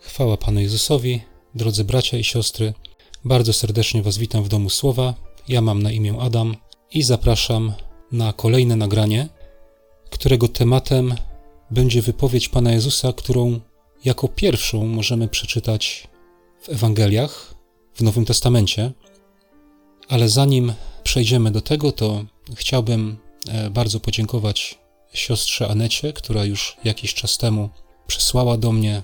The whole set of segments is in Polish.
Chwała Panu Jezusowi, drodzy bracia i siostry. Bardzo serdecznie Was witam w Domu Słowa. Ja mam na imię Adam i zapraszam na kolejne nagranie, którego tematem będzie wypowiedź Pana Jezusa, którą jako pierwszą możemy przeczytać w Ewangeliach w Nowym Testamencie. Ale zanim przejdziemy do tego, to chciałbym e, bardzo podziękować siostrze Anecie, która już jakiś czas temu przysłała do mnie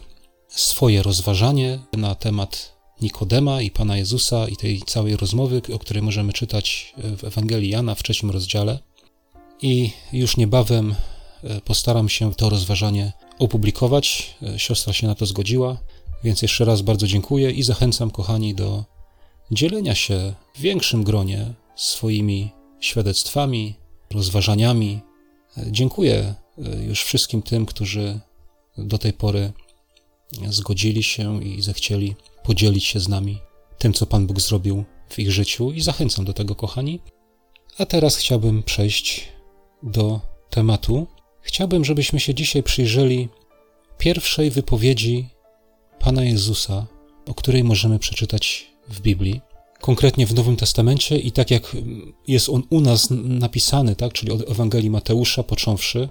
swoje rozważanie na temat Nikodema i Pana Jezusa i tej całej rozmowy, o której możemy czytać w Ewangelii Jana w trzecim rozdziale. I już niebawem e, postaram się to rozważanie opublikować. E, siostra się na to zgodziła, więc jeszcze raz bardzo dziękuję i zachęcam, kochani, do dzielenia się w większym gronie swoimi świadectwami, rozważaniami. E, dziękuję już wszystkim tym, którzy do tej pory zgodzili się i zechcieli podzielić się z nami tym, co Pan Bóg zrobił w ich życiu i zachęcam do tego, kochani. A teraz chciałbym przejść do tematu. Chciałbym, żebyśmy się dzisiaj przyjrzeli pierwszej wypowiedzi Pana Jezusa, o której możemy przeczytać w Biblii, konkretnie w Nowym Testamencie i tak jak jest on u nas napisany, tak, czyli od Ewangelii Mateusza począwszy,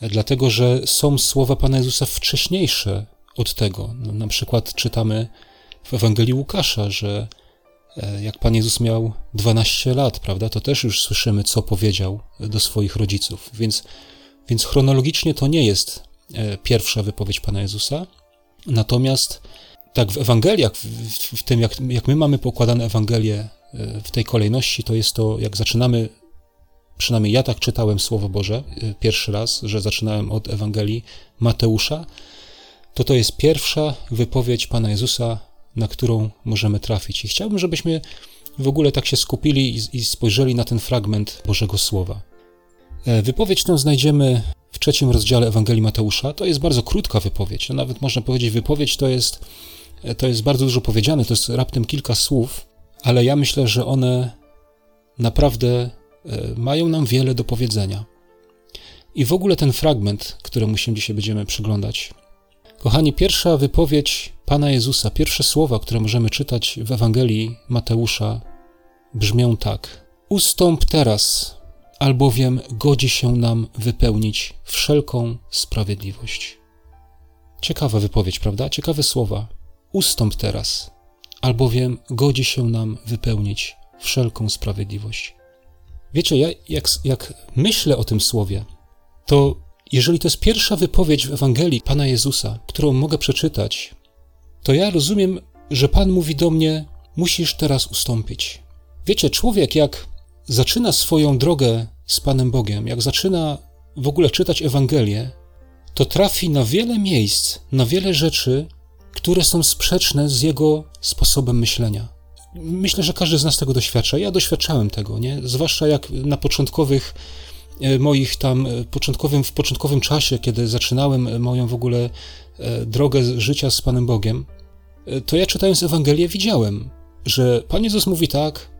dlatego że są słowa Pana Jezusa wcześniejsze od tego. No, na przykład czytamy w Ewangelii Łukasza, że e, jak Pan Jezus miał 12 lat, prawda, to też już słyszymy, co powiedział do swoich rodziców. Więc, więc chronologicznie to nie jest e, pierwsza wypowiedź Pana Jezusa. Natomiast tak w Ewangeliach, w, w tym jak, jak my mamy pokładane Ewangelie e, w tej kolejności, to jest to, jak zaczynamy, przynajmniej ja tak czytałem Słowo Boże pierwszy raz, że zaczynałem od Ewangelii Mateusza, to to jest pierwsza wypowiedź Pana Jezusa, na którą możemy trafić. I chciałbym, żebyśmy w ogóle tak się skupili i, i spojrzeli na ten fragment Bożego Słowa. E, wypowiedź tę znajdziemy w trzecim rozdziale Ewangelii Mateusza. To jest bardzo krótka wypowiedź. No nawet można powiedzieć, wypowiedź to jest, e, to jest bardzo dużo powiedziane, to jest raptem kilka słów, ale ja myślę, że one naprawdę e, mają nam wiele do powiedzenia. I w ogóle ten fragment, któremu się dzisiaj będziemy przyglądać, Kochani, pierwsza wypowiedź Pana Jezusa, pierwsze słowa, które możemy czytać w Ewangelii Mateusza, brzmią tak: Ustąp teraz, albowiem godzi się nam wypełnić wszelką sprawiedliwość. Ciekawa wypowiedź, prawda? Ciekawe słowa. Ustąp teraz, albowiem godzi się nam wypełnić wszelką sprawiedliwość. Wiecie, ja jak, jak myślę o tym słowie, to jeżeli to jest pierwsza wypowiedź w Ewangelii Pana Jezusa, którą mogę przeczytać, to ja rozumiem, że Pan mówi do mnie: Musisz teraz ustąpić. Wiecie, człowiek, jak zaczyna swoją drogę z Panem Bogiem, jak zaczyna w ogóle czytać Ewangelię, to trafi na wiele miejsc, na wiele rzeczy, które są sprzeczne z jego sposobem myślenia. Myślę, że każdy z nas tego doświadcza. Ja doświadczałem tego, nie? Zwłaszcza jak na początkowych moich tam e, początkowym, w początkowym czasie, kiedy zaczynałem e, moją w ogóle drogę życia z Panem Bogiem, to ja czytając Ewangelię widziałem, że Pan Jezus mówi tak,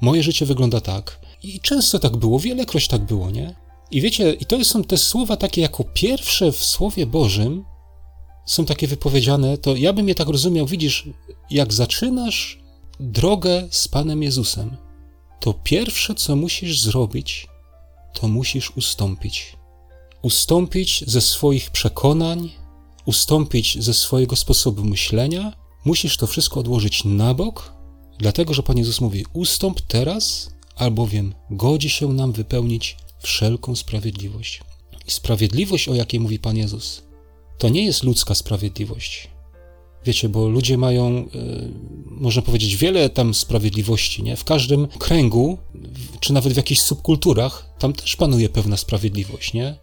moje życie wygląda tak. I często tak było, wielekroć tak było, nie? I wiecie, i to są te słowa takie jako pierwsze w Słowie Bożym, są takie wypowiedziane, to ja bym je tak rozumiał, widzisz, jak zaczynasz drogę z Panem Jezusem, to pierwsze, co musisz zrobić, to musisz ustąpić. Ustąpić ze swoich przekonań, ustąpić ze swojego sposobu myślenia. Musisz to wszystko odłożyć na bok, dlatego że Pan Jezus mówi: Ustąp teraz, albowiem godzi się nam wypełnić wszelką sprawiedliwość. I sprawiedliwość, o jakiej mówi Pan Jezus, to nie jest ludzka sprawiedliwość. Wiecie, bo ludzie mają, e, można powiedzieć, wiele tam sprawiedliwości, nie? W każdym kręgu, czy nawet w jakichś subkulturach, tam też panuje pewna sprawiedliwość, nie?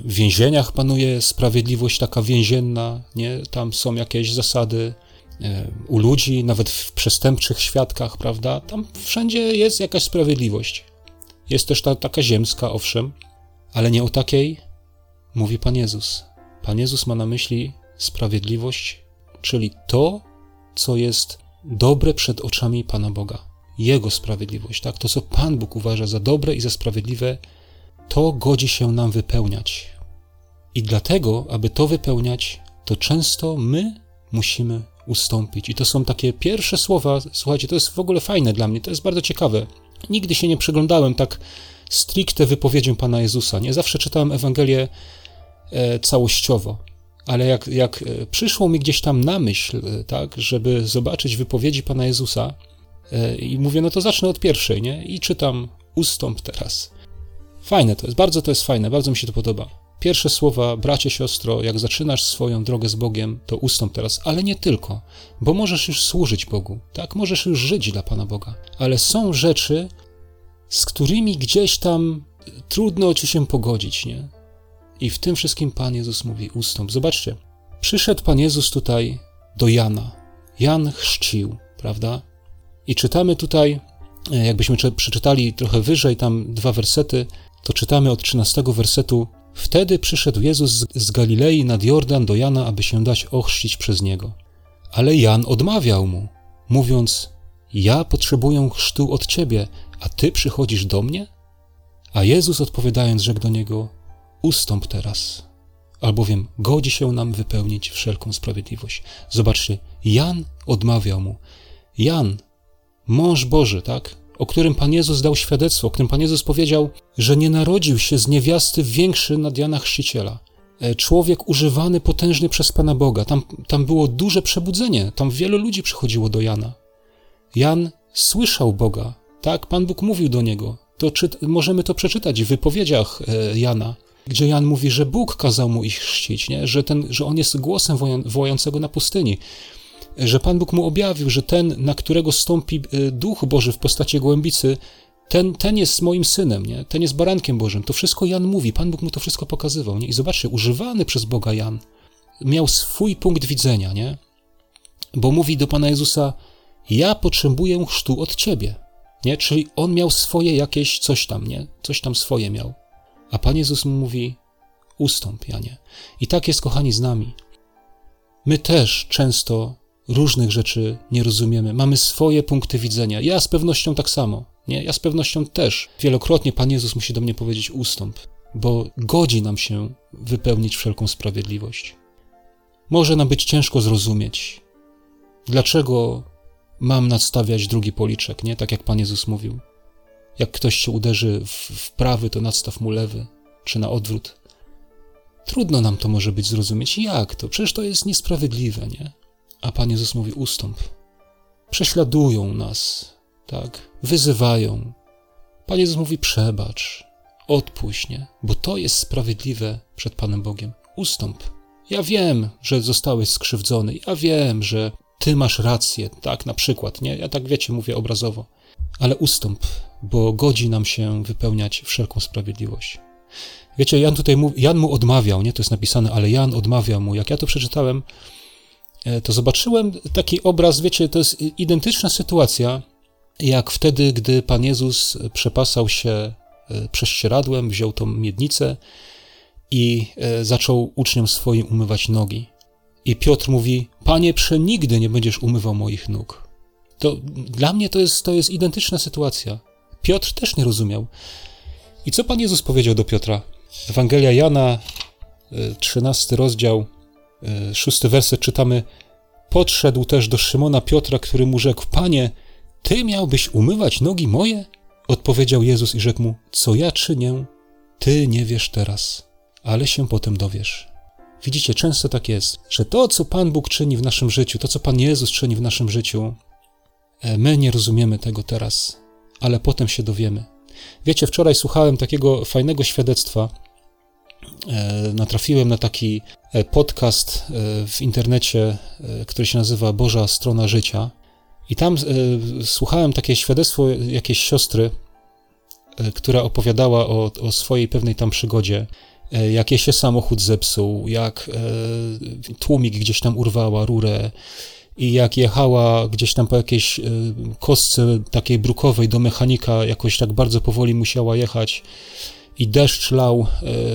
W więzieniach panuje sprawiedliwość taka więzienna, nie? Tam są jakieś zasady e, u ludzi, nawet w przestępczych świadkach, prawda? Tam wszędzie jest jakaś sprawiedliwość. Jest też ta taka ziemska, owszem, ale nie o takiej mówi Pan Jezus. Pan Jezus ma na myśli sprawiedliwość czyli to, co jest dobre przed oczami Pana Boga. Jego sprawiedliwość, tak? To, co Pan Bóg uważa za dobre i za sprawiedliwe, to godzi się nam wypełniać. I dlatego, aby to wypełniać, to często my musimy ustąpić. I to są takie pierwsze słowa, słuchajcie, to jest w ogóle fajne dla mnie, to jest bardzo ciekawe. Nigdy się nie przyglądałem tak stricte wypowiedzią Pana Jezusa. Nie zawsze czytałem Ewangelię e, całościowo, ale jak, jak e, przyszło mi gdzieś tam na myśl, e, tak, żeby zobaczyć wypowiedzi Pana Jezusa, e, i mówię, no to zacznę od pierwszej, nie? I czytam, ustąp teraz. Fajne to jest, bardzo to jest fajne, bardzo mi się to podoba. Pierwsze słowa, bracie, siostro, jak zaczynasz swoją drogę z Bogiem, to ustąp teraz, ale nie tylko, bo możesz już służyć Bogu, tak? Możesz już żyć dla Pana Boga, ale są rzeczy, z którymi gdzieś tam trudno ci się pogodzić, nie? I w tym wszystkim Pan Jezus mówi: ustąp. Zobaczcie, przyszedł Pan Jezus tutaj do Jana. Jan chrzcił, prawda? I czytamy tutaj, e, jakbyśmy przeczytali trochę wyżej, tam dwa wersety, to czytamy od 13 wersetu. Wtedy przyszedł Jezus z Galilei nad Jordan do Jana, aby się dać ochrzcić przez niego. Ale Jan odmawiał mu, mówiąc: Ja potrzebuję chrztu od ciebie, a ty przychodzisz do mnie? A Jezus odpowiadając, rzekł do niego: Ustąp teraz, albowiem godzi się nam wypełnić wszelką sprawiedliwość. Zobaczcie, Jan odmawiał mu. Jan, mąż Boży, tak? O którym Pan Jezus dał świadectwo, o którym Pan Jezus powiedział, że nie narodził się z niewiasty większy nad Jana Chrzciciela. E, człowiek używany, potężny przez Pana Boga. Tam, tam było duże przebudzenie, tam wielu ludzi przychodziło do Jana. Jan słyszał Boga, tak? Pan Bóg mówił do niego. To czy, możemy to przeczytać w wypowiedziach e, Jana gdzie Jan mówi, że Bóg kazał mu ich chrzcić, nie? Że, ten, że on jest głosem wołającego na pustyni, że Pan Bóg mu objawił, że ten, na którego stąpi e, Duch Boży w postaci głębicy, ten, ten jest moim synem, nie? ten jest barankiem Bożym. To wszystko Jan mówi, Pan Bóg mu to wszystko pokazywał. Nie? I zobaczcie, używany przez Boga Jan miał swój punkt widzenia, nie? bo mówi do Pana Jezusa: Ja potrzebuję chrztu od ciebie. Nie? Czyli on miał swoje jakieś coś tam, nie? Coś tam swoje miał. A Pan Jezus mówi: Ustąp, Janie. I tak jest, kochani, z nami. My też często różnych rzeczy nie rozumiemy. Mamy swoje punkty widzenia. Ja z pewnością tak samo. Nie? Ja z pewnością też. Wielokrotnie Pan Jezus musi do mnie powiedzieć: Ustąp, bo godzi nam się wypełnić wszelką sprawiedliwość. Może nam być ciężko zrozumieć, dlaczego mam nadstawiać drugi policzek, nie? Tak jak Pan Jezus mówił. Jak ktoś się uderzy w, w prawy, to nadstaw mu lewy, czy na odwrót. Trudno nam to może być zrozumieć. Jak to? Przecież to jest niesprawiedliwe, nie? A Pan Jezus mówi: ustąp. Prześladują nas, tak? Wyzywają. Pan Jezus mówi: przebacz, odpuść, nie? Bo to jest sprawiedliwe przed Panem Bogiem. Ustąp. Ja wiem, że zostałeś skrzywdzony. Ja wiem, że ty masz rację, tak, na przykład, nie? Ja tak, wiecie, mówię obrazowo. Ale ustąp, bo godzi nam się wypełniać wszelką sprawiedliwość. Wiecie, Jan tutaj mówi, Jan mu odmawiał, nie? To jest napisane, ale Jan odmawiał mu. Jak ja to przeczytałem, e, to zobaczyłem taki obraz, wiecie, to jest identyczna sytuacja, jak wtedy, gdy Pan Jezus przepasał się e, prześcieradłem, wziął tą miednicę i e, zaczął uczniom swoim umywać nogi. I Piotr mówi: Panie, przenigdy nie będziesz umywał moich nóg. To dla mnie to jest, to jest identyczna sytuacja. Piotr też nie rozumiał. I co Pan Jezus powiedział do Piotra? Ewangelia Jana, 13 e, rozdział, 6 e, werset czytamy: Podszedł też do Szymona Piotra, który mu rzekł: Panie, ty miałbyś umywać nogi moje? Odpowiedział Jezus i rzekł mu: Co ja czynię, ty nie wiesz teraz, ale się potem dowiesz. Widzicie, często tak jest, że to, co Pan Bóg czyni w naszym życiu, to, co Pan Jezus czyni w naszym życiu, e, my nie rozumiemy tego teraz, ale potem się dowiemy. Wiecie, wczoraj słuchałem takiego fajnego świadectwa. E, natrafiłem na taki e, podcast w internecie, który się nazywa Boża Strona Życia. I tam słuchałem takie świadectwo jakiejś siostry, która opowiadała o, o swojej pewnej tam przygodzie jak jej się samochód zepsuł, jak e, tłumik gdzieś tam urwała rurę i jak jechała gdzieś tam po jakiejś e, kostce takiej brukowej do mechanika, jakoś tak bardzo powoli musiała jechać i deszcz lał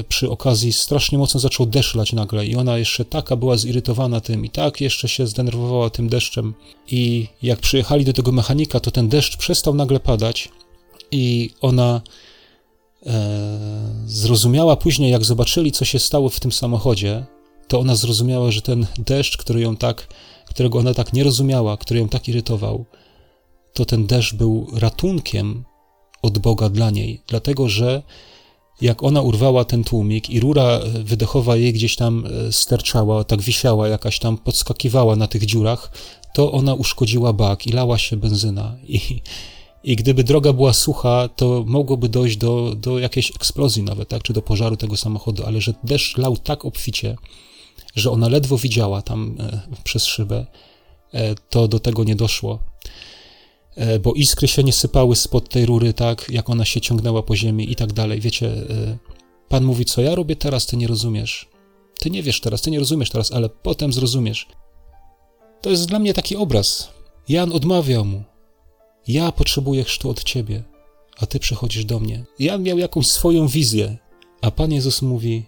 przy okazji, strasznie mocno zaczął deszcz lać nagle i ona jeszcze taka była zirytowana tym i tak jeszcze się zdenerwowała tym deszczem i jak przyjechali do tego mechanika, to ten deszcz przestał nagle padać i ona E, zrozumiała później, jak zobaczyli, co się stało w tym samochodzie, to ona zrozumiała, że ten deszcz, który ją tak którego ona tak nie rozumiała, który ją tak irytował, to ten deszcz był ratunkiem od Boga dla niej, dlatego że jak ona urwała ten tłumik i rura wydechowa jej gdzieś tam e, sterczała, tak wisiała, jakaś tam podskakiwała na tych dziurach, to ona uszkodziła bak i lała się benzyna. I, i gdyby droga była sucha, to mogłoby dojść do, do jakiejś eksplozji nawet, tak, czy do pożaru tego samochodu, ale że deszcz lał tak obficie, że ona ledwo widziała tam e, przez szybę, e, to do tego nie doszło. E, bo iskry się nie sypały spod tej rury, tak, jak ona się ciągnęła po ziemi i tak dalej. Wiecie, e, Pan mówi, co ja robię teraz, ty nie rozumiesz. Ty nie wiesz teraz, ty nie rozumiesz teraz, ale potem zrozumiesz. To jest dla mnie taki obraz. Jan odmawiał mu. Ja potrzebuję chrztu od ciebie, a ty przychodzisz do mnie. Jan miał jakąś swoją wizję, a Pan Jezus mówi,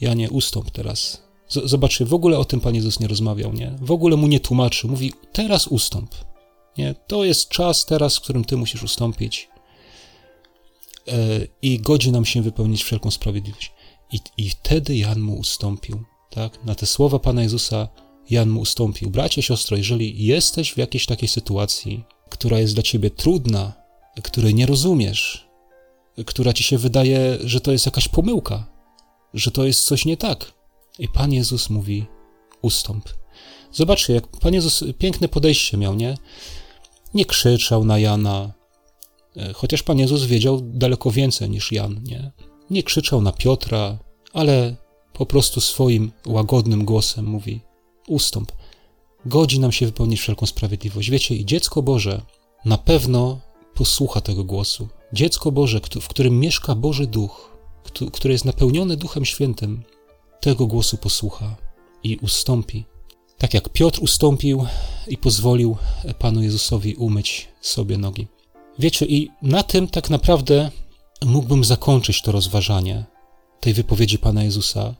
ja nie ustąp teraz. Zobaczcie, w ogóle o tym Pan Jezus nie rozmawiał, nie? W ogóle mu nie tłumaczy. Mówi, teraz ustąp. Nie? To jest czas teraz, w którym ty musisz ustąpić e, i godzi nam się wypełnić wszelką sprawiedliwość. I, I wtedy Jan mu ustąpił. Tak? Na te słowa Pana Jezusa Jan mu ustąpił. Bracie, siostro, jeżeli jesteś w jakiejś takiej sytuacji, która jest dla ciebie trudna, której nie rozumiesz, która ci się wydaje, że to jest jakaś pomyłka, że to jest coś nie tak. I Pan Jezus mówi: ustąp. Zobaczcie, jak Pan Jezus piękne podejście miał, nie? Nie krzyczał na Jana, e, chociaż Pan Jezus wiedział daleko więcej niż Jan, nie? Nie krzyczał na Piotra, ale po prostu swoim łagodnym głosem mówi: Ustąp. Godzi nam się wypełnić wszelką sprawiedliwość. Wiecie, i dziecko Boże na pewno posłucha tego głosu. Dziecko Boże, w którym mieszka Boży Duch, który jest napełniony Duchem Świętym, tego głosu posłucha i ustąpi. Tak jak Piotr ustąpił i pozwolił Panu Jezusowi umyć sobie nogi. Wiecie, i na tym tak naprawdę mógłbym zakończyć to rozważanie tej wypowiedzi Pana Jezusa.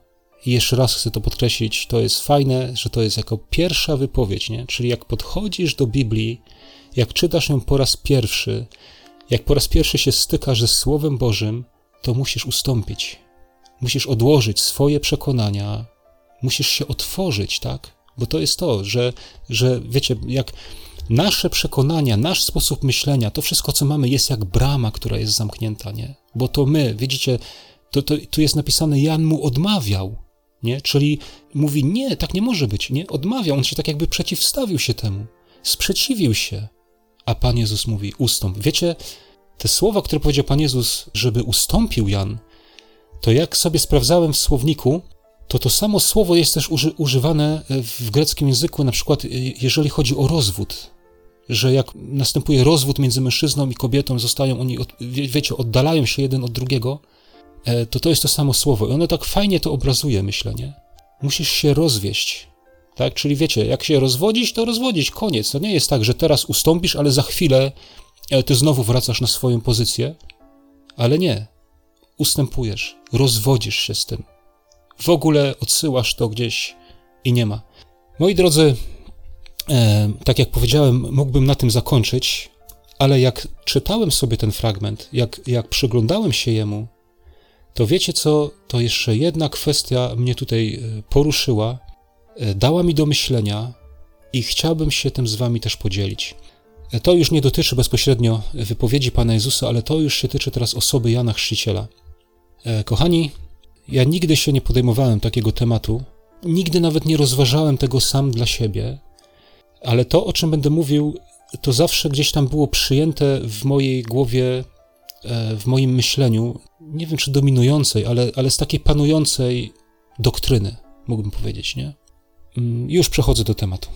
I jeszcze raz chcę to podkreślić, to jest fajne, że to jest jako pierwsza wypowiedź, nie? Czyli jak podchodzisz do Biblii, jak czytasz ją po raz pierwszy, jak po raz pierwszy się stykasz ze Słowem Bożym, to musisz ustąpić. Musisz odłożyć swoje przekonania, musisz się otworzyć, tak? Bo to jest to, że, że wiecie, jak nasze przekonania, nasz sposób myślenia, to wszystko, co mamy, jest jak brama, która jest zamknięta, nie? Bo to my, widzicie, to, to, tu jest napisane, Jan mu odmawiał, nie? Czyli mówi, nie, tak nie może być, nie? Odmawiał, on się tak jakby przeciwstawił się temu, sprzeciwił się. A Pan Jezus mówi, ustąp. Wiecie, te słowa, które powiedział Pan Jezus, żeby ustąpił Jan, to jak sobie sprawdzałem w słowniku, to to samo słowo jest też uży, używane w greckim języku, na przykład jeżeli chodzi o rozwód, że jak następuje rozwód między mężczyzną i kobietą, zostają oni, wiecie, oddalają się jeden od drugiego, e, to to jest to samo słowo. I ono tak fajnie to obrazuje, myślę, nie? Musisz się rozwieść, tak? Czyli wiecie, jak się rozwodzić, to rozwodzić, koniec. To nie jest tak, że teraz ustąpisz, ale za chwilę e, ty znowu wracasz na swoją pozycję, ale nie. Ustępujesz, rozwodzisz się z tym w ogóle odsyłasz to gdzieś i nie ma. Moi drodzy, e, tak jak powiedziałem, mógłbym na tym zakończyć, ale jak czytałem sobie ten fragment, jak, jak przyglądałem się jemu, to wiecie co, to jeszcze jedna kwestia mnie tutaj e, poruszyła, e, dała mi do myślenia i chciałbym się tym z wami też podzielić. E, to już nie dotyczy bezpośrednio wypowiedzi Pana Jezusa, ale to już się tyczy teraz osoby Jana Chrzciciela. Kochani, ja nigdy się nie podejmowałem takiego tematu, nigdy nawet nie rozważałem tego sam dla siebie, ale to, o czym będę mówił, to zawsze gdzieś tam było przyjęte w mojej głowie, w moim myśleniu, nie wiem czy dominującej, ale, ale z takiej panującej doktryny, mógłbym powiedzieć, nie? Mm, już przechodzę do tematu.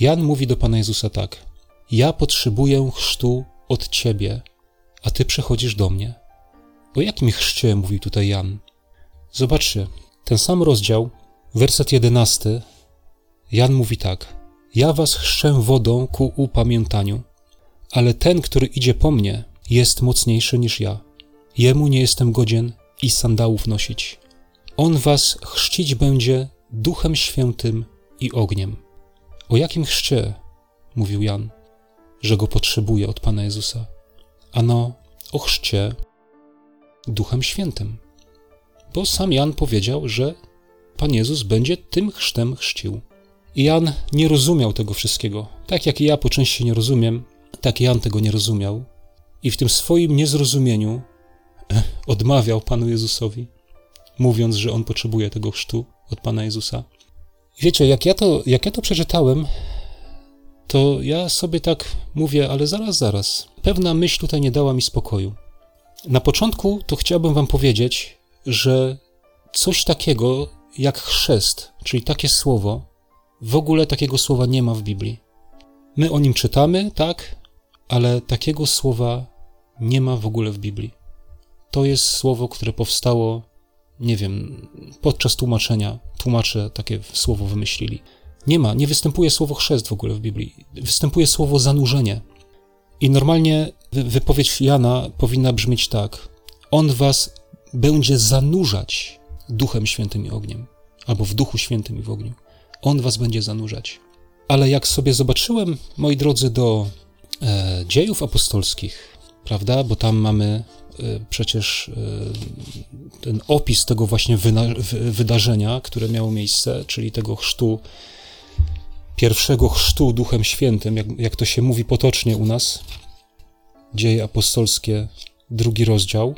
Jan mówi do Pana Jezusa tak: Ja potrzebuję chrztu od Ciebie, a Ty przychodzisz do mnie. O jakim chrzcie mówi tutaj Jan? Zobaczcie, ten sam rozdział, werset jedenasty, Jan mówi tak: Ja was chrzczę wodą ku upamiętaniu, ale ten, który idzie po mnie, jest mocniejszy niż ja. Jemu nie jestem godzien i sandałów nosić. On was chrzcić będzie duchem świętym i ogniem. O jakim chrzcie? mówił Jan, że go potrzebuje od Pana Jezusa. Ano, o chrzcie duchem świętym bo sam Jan powiedział, że Pan Jezus będzie tym chrztem chrzcił. I Jan nie rozumiał tego wszystkiego. Tak jak ja po części nie rozumiem, tak Jan tego nie rozumiał. I w tym swoim niezrozumieniu odmawiał Panu Jezusowi, mówiąc, że on potrzebuje tego chrztu od Pana Jezusa. Wiecie, jak ja, to, jak ja to przeczytałem, to ja sobie tak mówię, ale zaraz, zaraz. Pewna myśl tutaj nie dała mi spokoju. Na początku to chciałbym Wam powiedzieć, że coś takiego jak chrzest, czyli takie słowo, w ogóle takiego słowa nie ma w Biblii. My o nim czytamy, tak, ale takiego słowa nie ma w ogóle w Biblii. To jest słowo, które powstało, nie wiem, podczas tłumaczenia. Tłumacze takie słowo wymyślili. Nie ma, nie występuje słowo chrzest w ogóle w Biblii. Występuje słowo zanurzenie. I normalnie wypowiedź Jana powinna brzmieć tak: On was będzie zanurzać Duchem Świętym i ogniem, albo w Duchu Świętym i w ogniu. On was będzie zanurzać. Ale jak sobie zobaczyłem, moi drodzy, do e, dziejów apostolskich, prawda, bo tam mamy przecież e, ten opis tego właśnie wydarzenia, które miało miejsce, czyli tego chrztu, pierwszego chrztu Duchem Świętym, jak, jak to się mówi potocznie u nas, dzieje apostolskie, drugi rozdział,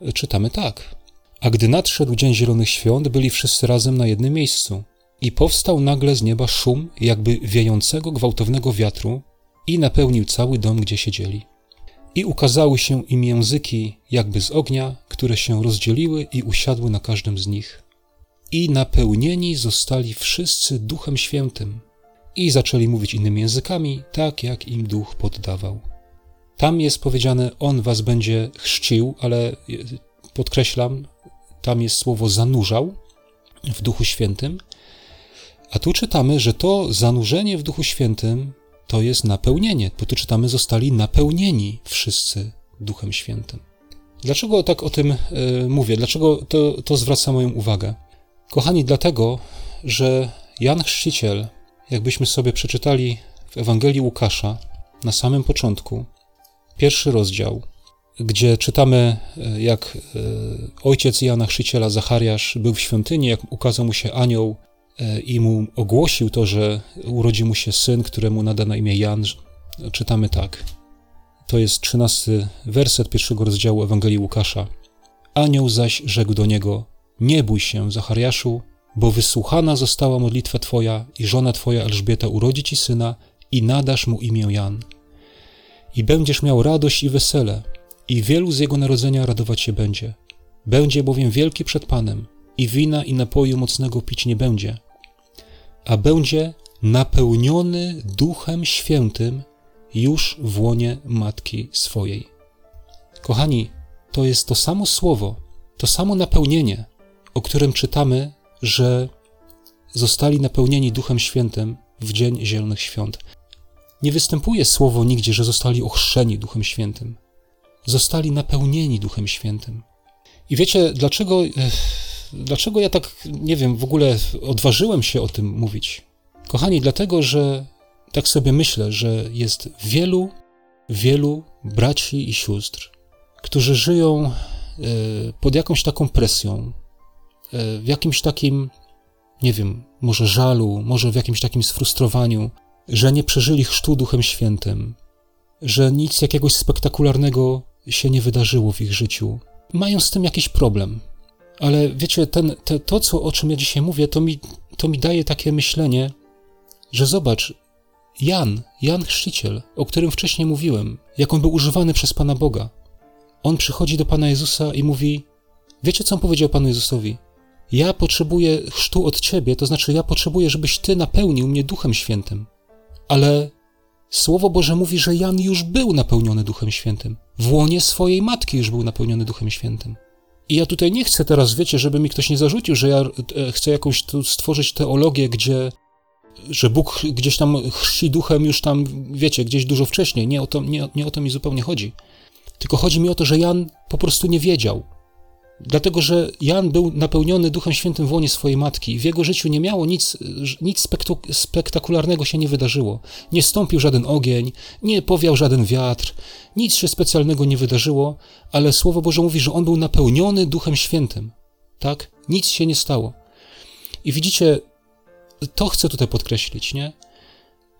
e, czytamy tak. A gdy nadszedł Dzień Zielonych Świąt, byli wszyscy razem na jednym miejscu. I powstał nagle z nieba szum, jakby wiejącego gwałtownego wiatru, i napełnił cały dom, gdzie siedzieli. I ukazały się im języki, jakby z ognia, które się rozdzieliły i usiadły na każdym z nich. I napełnieni zostali wszyscy Duchem Świętym, i zaczęli mówić innymi językami, tak jak im Duch poddawał. Tam jest powiedziane, On was będzie chrzcił, ale podkreślam, tam jest słowo zanurzał w Duchu Świętym, a tu czytamy, że to zanurzenie w Duchu Świętym to jest napełnienie, bo tu czytamy, zostali napełnieni wszyscy Duchem Świętym. Dlaczego tak o tym y, mówię? Dlaczego to, to zwraca moją uwagę? Kochani, dlatego, że Jan Chrzciciel, jakbyśmy sobie przeczytali w Ewangelii Łukasza na samym początku, pierwszy rozdział, gdzie czytamy, e, jak e, ojciec Jana Chrzciciela, Zachariasz, był w świątyni, jak ukazał mu się anioł E, i mu ogłosił to, że urodzi mu się syn, któremu nada na imię Jan, czytamy tak. To jest trzynasty werset pierwszego rozdziału Ewangelii Łukasza. Anioł zaś rzekł do niego: Nie bój się, Zachariaszu, bo wysłuchana została modlitwa twoja i żona twoja Elżbieta urodzi ci syna i nadasz mu imię Jan. I będziesz miał radość i wesele, i wielu z jego narodzenia radować się będzie. Będzie bowiem wielki przed Panem i wina i napoju mocnego pić nie będzie, a będzie napełniony Duchem Świętym już w łonie matki swojej. Kochani, to jest to samo słowo, to samo napełnienie, o którym czytamy, że zostali napełnieni Duchem Świętym w Dzień Zielonych Świąt. Nie występuje słowo nigdzie, że zostali ochrzczeni Duchem Świętym. Zostali napełnieni Duchem Świętym. I wiecie, dlaczego Dlaczego ja tak, nie wiem, w ogóle odważyłem się o tym mówić? Kochani, dlatego, że tak sobie myślę, że jest wielu, wielu braci i sióstr, którzy żyją e, pod jakąś taką presją, e, w jakimś takim, nie wiem, może żalu, może w jakimś takim sfrustrowaniu, że nie przeżyli chrztu Duchem Świętym, że nic jakiegoś spektakularnego się nie wydarzyło w ich życiu. Mają z tym jakiś problem. Ale wiecie, ten, te, to, co, o czym ja dzisiaj mówię, to mi, to mi daje takie myślenie, że zobacz, Jan, Jan Chrzciciel, o którym wcześniej mówiłem, jak on był używany przez Pana Boga, on przychodzi do Pana Jezusa i mówi: Wiecie, co on powiedział Panu Jezusowi? Ja potrzebuję chrztu od Ciebie, to znaczy ja potrzebuję, żebyś Ty napełnił mnie Duchem Świętym. Ale Słowo Boże mówi, że Jan już był napełniony Duchem Świętym. W łonie swojej matki już był napełniony Duchem Świętym. I ja tutaj nie chcę teraz, wiecie, żeby mi ktoś nie zarzucił, że ja e, chcę jakąś tu stworzyć teologię, gdzie że Bóg gdzieś tam chrzci duchem już tam, wiecie, gdzieś dużo wcześniej. Nie o to, nie, nie o to mi zupełnie chodzi. Tylko chodzi mi o to, że Jan po prostu nie wiedział. Dlatego, że Jan był napełniony Duchem Świętym w łonie swojej matki w jego życiu nie miało nic, nic spektakularnego się nie wydarzyło. Nie stąpił żaden ogień, nie powiał żaden wiatr, nic się specjalnego nie wydarzyło, ale Słowo Boże mówi, że on był napełniony Duchem Świętym. Tak? Nic się nie stało. I widzicie, to chcę tutaj podkreślić, nie?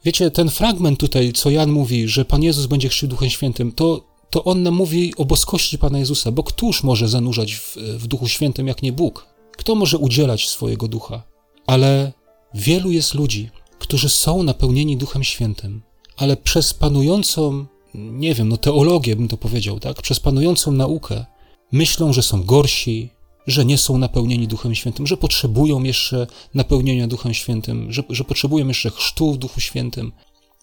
Wiecie, ten fragment tutaj, co Jan mówi, że Pan Jezus będzie chrzcił Duchem Świętym, to, to on nam mówi o boskości Pana Jezusa, bo któż może zanurzać w, w Duchu Świętym, jak nie Bóg? Kto może udzielać swojego ducha? Ale wielu jest ludzi, którzy są napełnieni Duchem Świętym, ale przez panującą, nie wiem, no teologię bym to powiedział, tak? Przez panującą naukę myślą, że są gorsi, że nie są napełnieni Duchem Świętym, że potrzebują jeszcze napełnienia Duchem Świętym, że, że potrzebują jeszcze chrztu w Duchu Świętym,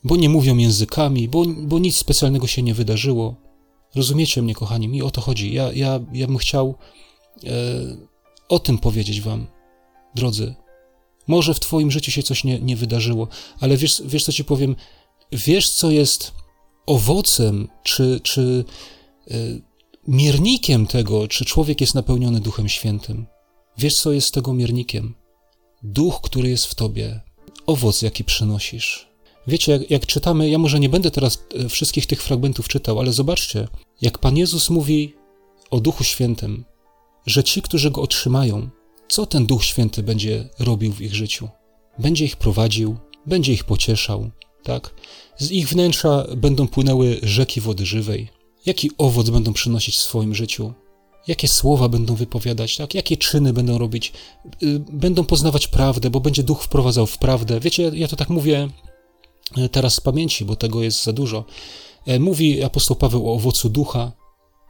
bo nie mówią językami, bo, bo nic specjalnego się nie wydarzyło. Rozumiecie mnie, kochani, mi o to chodzi. Ja, ja, ja bym chciał e, o tym powiedzieć wam, drodzy. Może w twoim życiu się coś nie, nie wydarzyło, ale wiesz, wiesz, co ci powiem? Wiesz, co jest owocem, czy, czy e, miernikiem tego, czy człowiek jest napełniony Duchem Świętym. Wiesz, co jest tego miernikiem? Duch, który jest w tobie, owoc, jaki przynosisz. Wiecie, jak, jak, czytamy, ja może nie będę teraz e, wszystkich tych fragmentów czytał, ale zobaczcie, jak Pan Jezus mówi o Duchu Świętym, że ci, którzy go otrzymają, co ten Duch Święty będzie robił w ich życiu? Będzie ich prowadził, będzie ich pocieszał, tak? Z ich wnętrza będą płynęły rzeki wody żywej, jaki owoc będą przynosić w swoim życiu, jakie słowa będą wypowiadać, tak? jakie czyny będą robić, y, będą poznawać prawdę, bo będzie duch wprowadzał w prawdę. Wiecie, ja to tak mówię teraz z pamięci, bo tego jest za dużo. E, mówi apostoł Paweł o owocu ducha,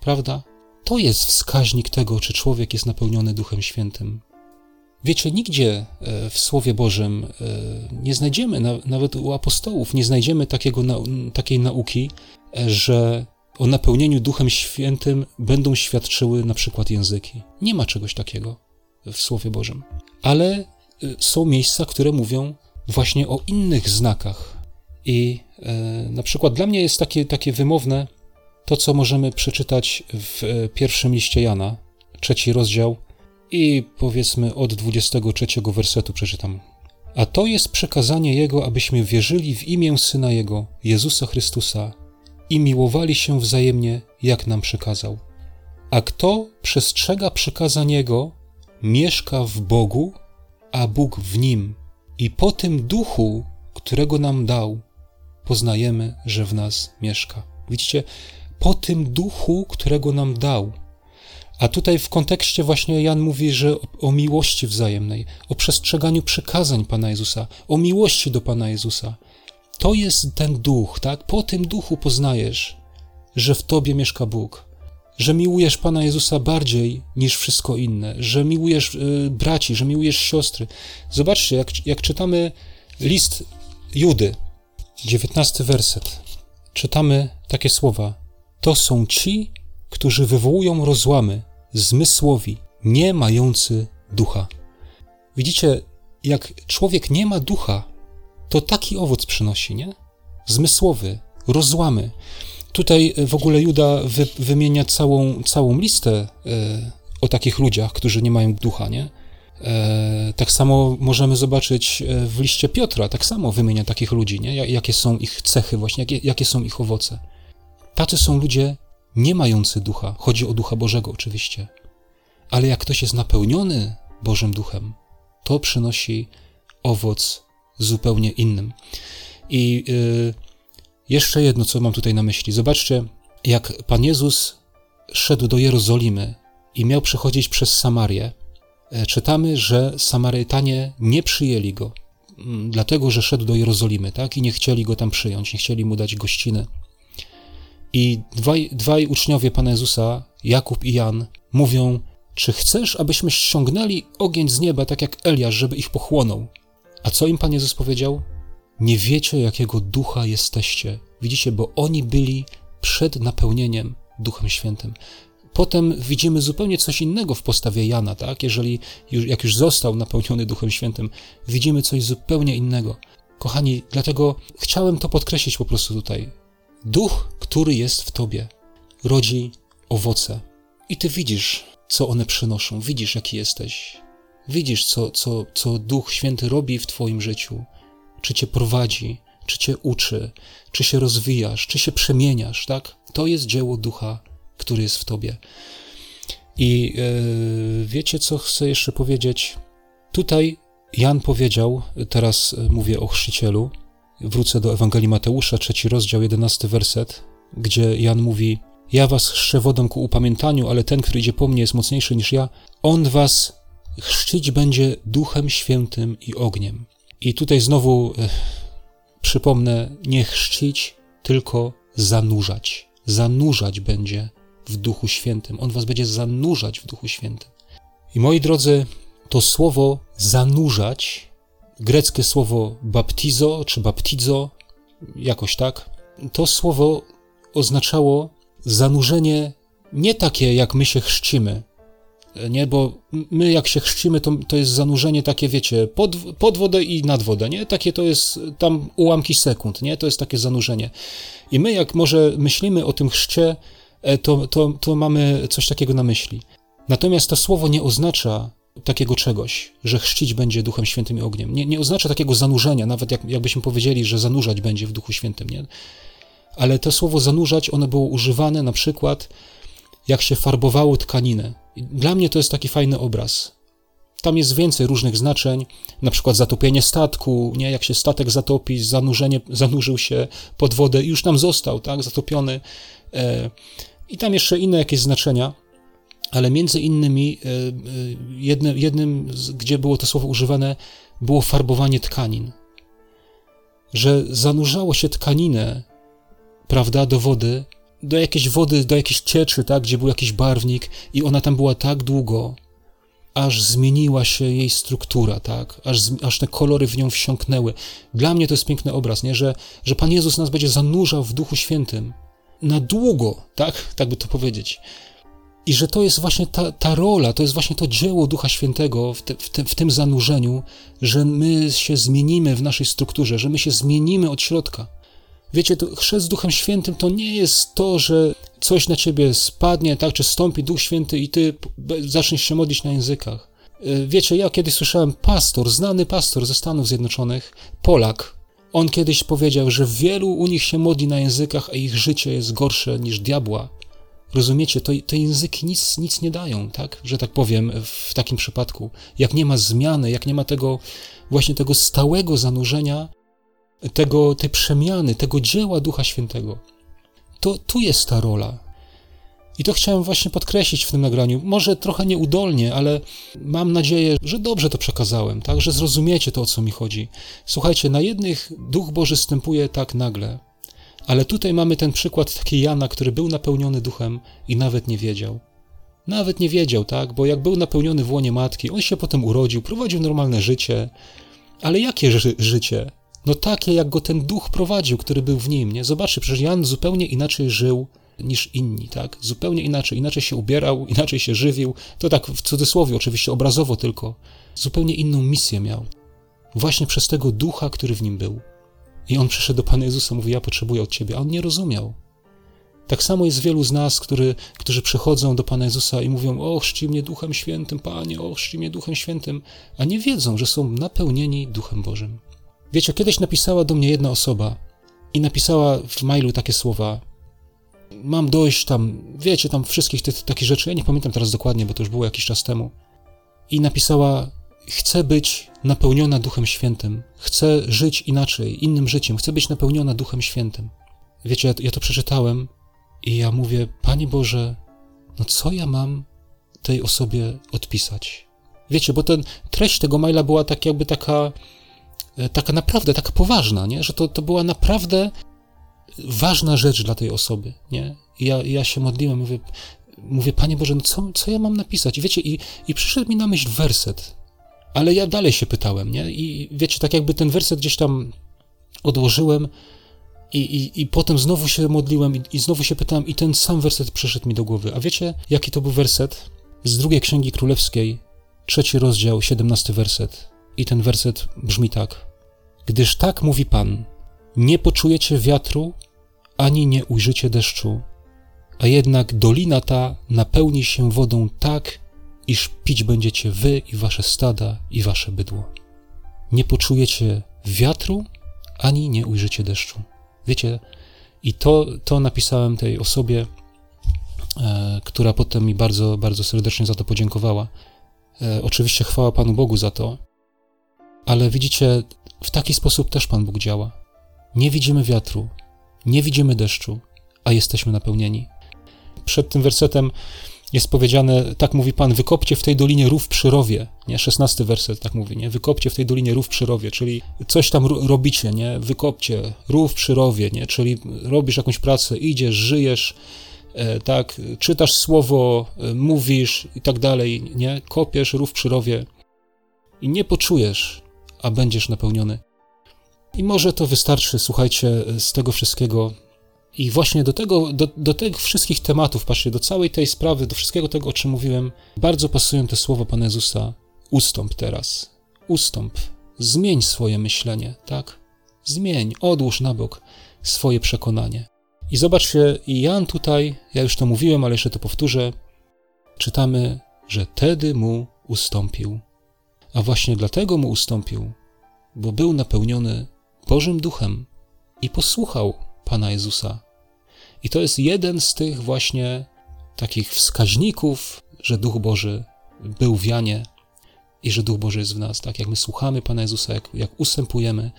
prawda? To jest wskaźnik tego, czy człowiek jest napełniony Duchem Świętym. Wiecie, nigdzie e, w Słowie Bożym nie znajdziemy, nawet u apostołów, nie znajdziemy takiego, takiej nauki, że o napełnieniu Duchem Świętym będą świadczyły na przykład języki. Nie ma czegoś takiego w Słowie Bożym. Ale są miejsca, które mówią właśnie o innych znakach. I e, na przykład dla mnie jest takie, takie wymowne to, co możemy przeczytać w e, pierwszym liście Jana, trzeci rozdział i powiedzmy od 23 wersetu przeczytam. A to jest przekazanie Jego, abyśmy wierzyli w imię Syna Jego, Jezusa Chrystusa, i miłowali się wzajemnie, jak nam przykazał. A kto przestrzega przykazań Jego, mieszka w Bogu, a Bóg w nim. I po tym duchu, którego nam dał, poznajemy, że w nas mieszka. Widzicie, po tym duchu, którego nam dał. A tutaj w kontekście właśnie Jan mówi, że o, miłości wzajemnej, o przestrzeganiu przykazań Pana Jezusa, o miłości do Pana Jezusa. To jest ten duch, tak? Po tym duchu poznajesz, że w tobie mieszka Bóg, że miłujesz Pana Jezusa bardziej niż wszystko inne, że miłujesz y, braci, że miłujesz siostry. Zobaczcie, jak, jak czytamy list Judy, dziewiętnasty werset, czytamy takie słowa: To są ci, którzy wywołują rozłamy, zmysłowi, nie mający ducha. Widzicie, jak człowiek nie ma ducha, to taki owoc przynosi, nie? Zmysłowy, rozłamy. Tutaj e, w ogóle Juda wy, wymienia całą, całą listę e, o takich ludziach, którzy nie mają ducha, nie? E, tak samo możemy zobaczyć e, w liście Piotra, tak samo wymienia takich ludzi, nie? Jakie są ich cechy, właśnie, jakie, jakie są ich owoce. Tacy są ludzie nie mający ducha. Chodzi o ducha Bożego, oczywiście. Ale jak ktoś jest napełniony Bożym duchem, to przynosi owoc zupełnie innym. I y, jeszcze jedno, co mam tutaj na myśli. Zobaczcie, jak Pan Jezus szedł do Jerozolimy i miał przechodzić przez Samarię, e, czytamy, że Samarytanie nie przyjęli go, mm, dlatego że szedł do Jerozolimy, tak? I nie chcieli go tam przyjąć, nie chcieli mu dać gościny. I dwaj, dwaj uczniowie Pana Jezusa, Jakub i Jan, mówią: Czy chcesz, abyśmy ściągnęli ogień z nieba, tak jak Eliasz, żeby ich pochłonął? A co im Pan Jezus powiedział? Nie wiecie, jakiego ducha jesteście. Widzicie, bo oni byli przed napełnieniem Duchem Świętym. Potem widzimy zupełnie coś innego w postawie Jana, tak? Jeżeli już, jak już został napełniony Duchem Świętym, widzimy coś zupełnie innego. Kochani, dlatego chciałem to podkreślić po prostu tutaj. Duch, który jest w tobie, rodzi owoce. I ty widzisz, co one przynoszą, widzisz, jaki jesteś. Widzisz, co, co, co Duch Święty robi w Twoim życiu, czy Cię prowadzi, czy Cię uczy, czy się rozwijasz, czy się przemieniasz, tak? To jest dzieło Ducha, który jest w Tobie. I yy, wiecie, co chcę jeszcze powiedzieć? Tutaj Jan powiedział, teraz mówię o chrzcicielu, wrócę do Ewangelii Mateusza, trzeci rozdział, jedenasty werset, gdzie Jan mówi: Ja was chrzczę wodą ku upamiętaniu, ale ten, który idzie po mnie, jest mocniejszy niż ja. On was chrzcić będzie duchem świętym i ogniem. I tutaj znowu e, przypomnę, nie chrzcić, tylko zanurzać. Zanurzać będzie w Duchu Świętym. On was będzie zanurzać w Duchu Świętym. I moi drodzy, to słowo zanurzać, greckie słowo baptizo czy baptizo, jakoś tak, to słowo oznaczało zanurzenie nie takie, jak my się chrzcimy, nie, bo my jak się chrzcimy, to, to jest zanurzenie takie, wiecie, pod, pod wodę i nad wodę, nie? Takie to jest tam ułamki sekund, nie? To jest takie zanurzenie. I my jak może myślimy o tym chrzcie, to, to, to mamy coś takiego na myśli. Natomiast to słowo nie oznacza takiego czegoś, że chrzcić będzie Duchem Świętym i ogniem. Nie, nie oznacza takiego zanurzenia, nawet jak, jakbyśmy powiedzieli, że zanurzać będzie w Duchu Świętym, nie? Ale to słowo zanurzać, ono było używane na przykład, jak się farbowało tkaninę. Dla mnie to jest taki fajny obraz. Tam jest więcej różnych znaczeń, na przykład zatopienie statku, nie? jak się statek zatopi, zanurzenie, zanurzył się pod wodę i już tam został, tak, zatopiony. E, I tam jeszcze inne jakieś znaczenia, ale między innymi e, e, jednym, jednym, gdzie było to słowo używane, było farbowanie tkanin. Że zanurzało się tkaninę, prawda, do wody, do jakiejś wody, do jakiejś cieczy, tak, gdzie był jakiś barwnik i ona tam była tak długo, aż zmieniła się jej struktura, tak, aż, aż te kolory w nią wsiąknęły. Dla mnie to jest piękny obraz, nie, że, że Pan Jezus nas będzie zanurzał w Duchu Świętym na długo, tak, tak by to powiedzieć. I że to jest właśnie ta, ta rola, to jest właśnie to dzieło Ducha Świętego w, te, w, te, w tym zanurzeniu, że my się zmienimy w naszej strukturze, że my się zmienimy od środka. Wiecie, to chrzest z Duchem Świętym to nie jest to, że coś na ciebie spadnie, tak, czy stąpi Duch Święty i ty zaczniesz się modlić na językach. E, wiecie, ja kiedyś słyszałem pastor, znany pastor ze Stanów Zjednoczonych, Polak. On kiedyś powiedział, że wielu u nich się modli na językach, a ich życie jest gorsze niż diabła. Rozumiecie, to, te języki nic, nic nie dają, tak, że tak powiem, w takim przypadku. Jak nie ma zmiany, jak nie ma tego, właśnie tego stałego zanurzenia tego, tej przemiany, tego dzieła Ducha Świętego. To tu jest ta rola. I to chciałem właśnie podkreślić w tym nagraniu. Może trochę nieudolnie, ale mam nadzieję, że dobrze to przekazałem, tak? Że zrozumiecie to, o co mi chodzi. Słuchajcie, na jednych Duch Boży stępuje tak nagle, ale tutaj mamy ten przykład taki Jana, który był napełniony duchem i nawet nie wiedział. Nawet nie wiedział, tak? Bo jak był napełniony w łonie matki, on się potem urodził, prowadził normalne życie. Ale jakie ży życie? No takie, jak go ten duch prowadził, który był w nim, nie? Zobaczcie, przecież Jan zupełnie inaczej żył niż inni, tak? Zupełnie inaczej, inaczej się ubierał, inaczej się żywił. To tak w cudzysłowie, oczywiście obrazowo tylko. Zupełnie inną misję miał. Właśnie przez tego ducha, który w nim był. I on przyszedł do Pana Jezusa, mówi: Ja potrzebuję od ciebie. A on nie rozumiał. Tak samo jest wielu z nas, który, którzy przychodzą do Pana Jezusa i mówią: O, chrzci mnie Duchem Świętym, Panie, o, chrzci mnie Duchem Świętym, a nie wiedzą, że są napełnieni Duchem Bożym. Wiecie, kiedyś napisała do mnie jedna osoba i napisała w mailu takie słowa: Mam dość tam, wiecie, tam wszystkich tych takich rzeczy. Ja nie pamiętam teraz dokładnie, bo to już było jakiś czas temu. I napisała: Chcę być napełniona Duchem Świętym. Chcę żyć inaczej, innym życiem. Chcę być napełniona Duchem Świętym. Wiecie, ja, ja to przeczytałem i ja mówię: Panie Boże, no co ja mam tej osobie odpisać? Wiecie, bo ten treść tego maila była tak jakby taka taka naprawdę, taka poważna, nie? że to, to była naprawdę ważna rzecz dla tej osoby. Nie? I ja, ja się modliłem, mówię, mówię, Panie Boże, no co, co ja mam napisać? I wiecie, i, i przyszedł mi na myśl werset, ale ja dalej się pytałem, nie? I wiecie, tak jakby ten werset gdzieś tam odłożyłem i, i, i potem znowu się modliłem i, i znowu się pytałem i ten sam werset przyszedł mi do głowy. A wiecie, jaki to był werset? Z drugiej Księgi Królewskiej, trzeci rozdział, siedemnasty werset. I ten werset brzmi tak. Gdyż tak mówi Pan, nie poczujecie wiatru, ani nie ujrzycie deszczu, a jednak dolina ta napełni się wodą tak, iż pić będziecie wy i wasze stada i wasze bydło. Nie poczujecie wiatru, ani nie ujrzycie deszczu. Wiecie, i to, to napisałem tej osobie, e, która potem mi bardzo, bardzo serdecznie za to podziękowała. E, oczywiście chwała Panu Bogu za to, Ale widzicie, w taki sposób też Pan Bóg działa. Nie widzimy wiatru, nie widzimy deszczu, a jesteśmy napełnieni. Przed tym wersetem jest powiedziane, tak mówi Pan, wykopcie w tej dolinie rów przy rowie, nie? Szesnasty werset tak mówi, nie? Wykopcie w tej dolinie rów przy rowie, czyli coś tam robicie, nie? Wykopcie rów przy rowie, nie? Czyli robisz jakąś pracę, idziesz, żyjesz, e, tak? Czytasz słowo, e, mówisz i tak dalej, nie? Kopiesz rów przy rowie i nie poczujesz, a będziesz napełniony. I może to wystarczy, słuchajcie, z tego wszystkiego i właśnie do tego, do, do tych wszystkich tematów, patrzcie, do całej tej sprawy, do wszystkiego tego, o czym mówiłem, bardzo pasują te słowa Pana Jezusa. Ustąp teraz, ustąp, zmień swoje myślenie, tak? Zmień, odłóż na bok swoje przekonanie. I zobaczcie, Jan tutaj, ja już to mówiłem, ale jeszcze to powtórzę, czytamy, że tedy mu ustąpił. A właśnie dlatego mu ustąpił, bo był napełniony Bożym Duchem i posłuchał Pana Jezusa. I to jest jeden z tych właśnie takich wskaźników, że Duch Boży był w Janie i że Duch Boży jest w nas. Tak jak my słuchamy Pana Jezusa, jak, jak ustępujemy,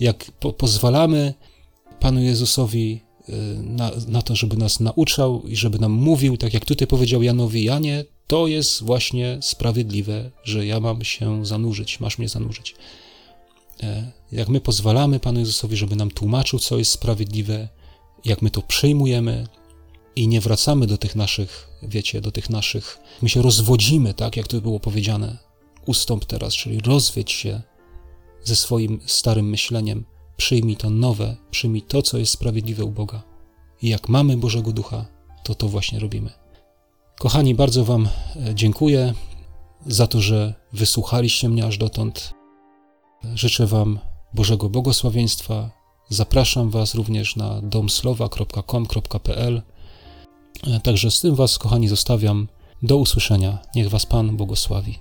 jak po, pozwalamy Panu Jezusowi y, na, na to, żeby nas nauczał i żeby nam mówił, tak jak tutaj powiedział Janowi, Janie, to jest właśnie sprawiedliwe, że ja mam się zanurzyć, masz mnie zanurzyć. E, jak my pozwalamy Panu Jezusowi, żeby nam tłumaczył, co jest sprawiedliwe, jak my to przyjmujemy i nie wracamy do tych naszych, wiecie, do tych naszych, my się rozwodzimy, tak jak to było powiedziane, ustąp teraz, czyli rozwiedź się ze swoim starym myśleniem, przyjmij to nowe, przyjmij to, co jest sprawiedliwe u Boga. I jak mamy Bożego Ducha, to to właśnie robimy. Kochani, bardzo Wam e, dziękuję za to, że wysłuchaliście mnie aż dotąd. Życzę Wam Bożego błogosławieństwa. Zapraszam Was również na domslowa.com.pl. Także z tym Was, kochani, zostawiam. Do usłyszenia. Niech Was Pan błogosławi.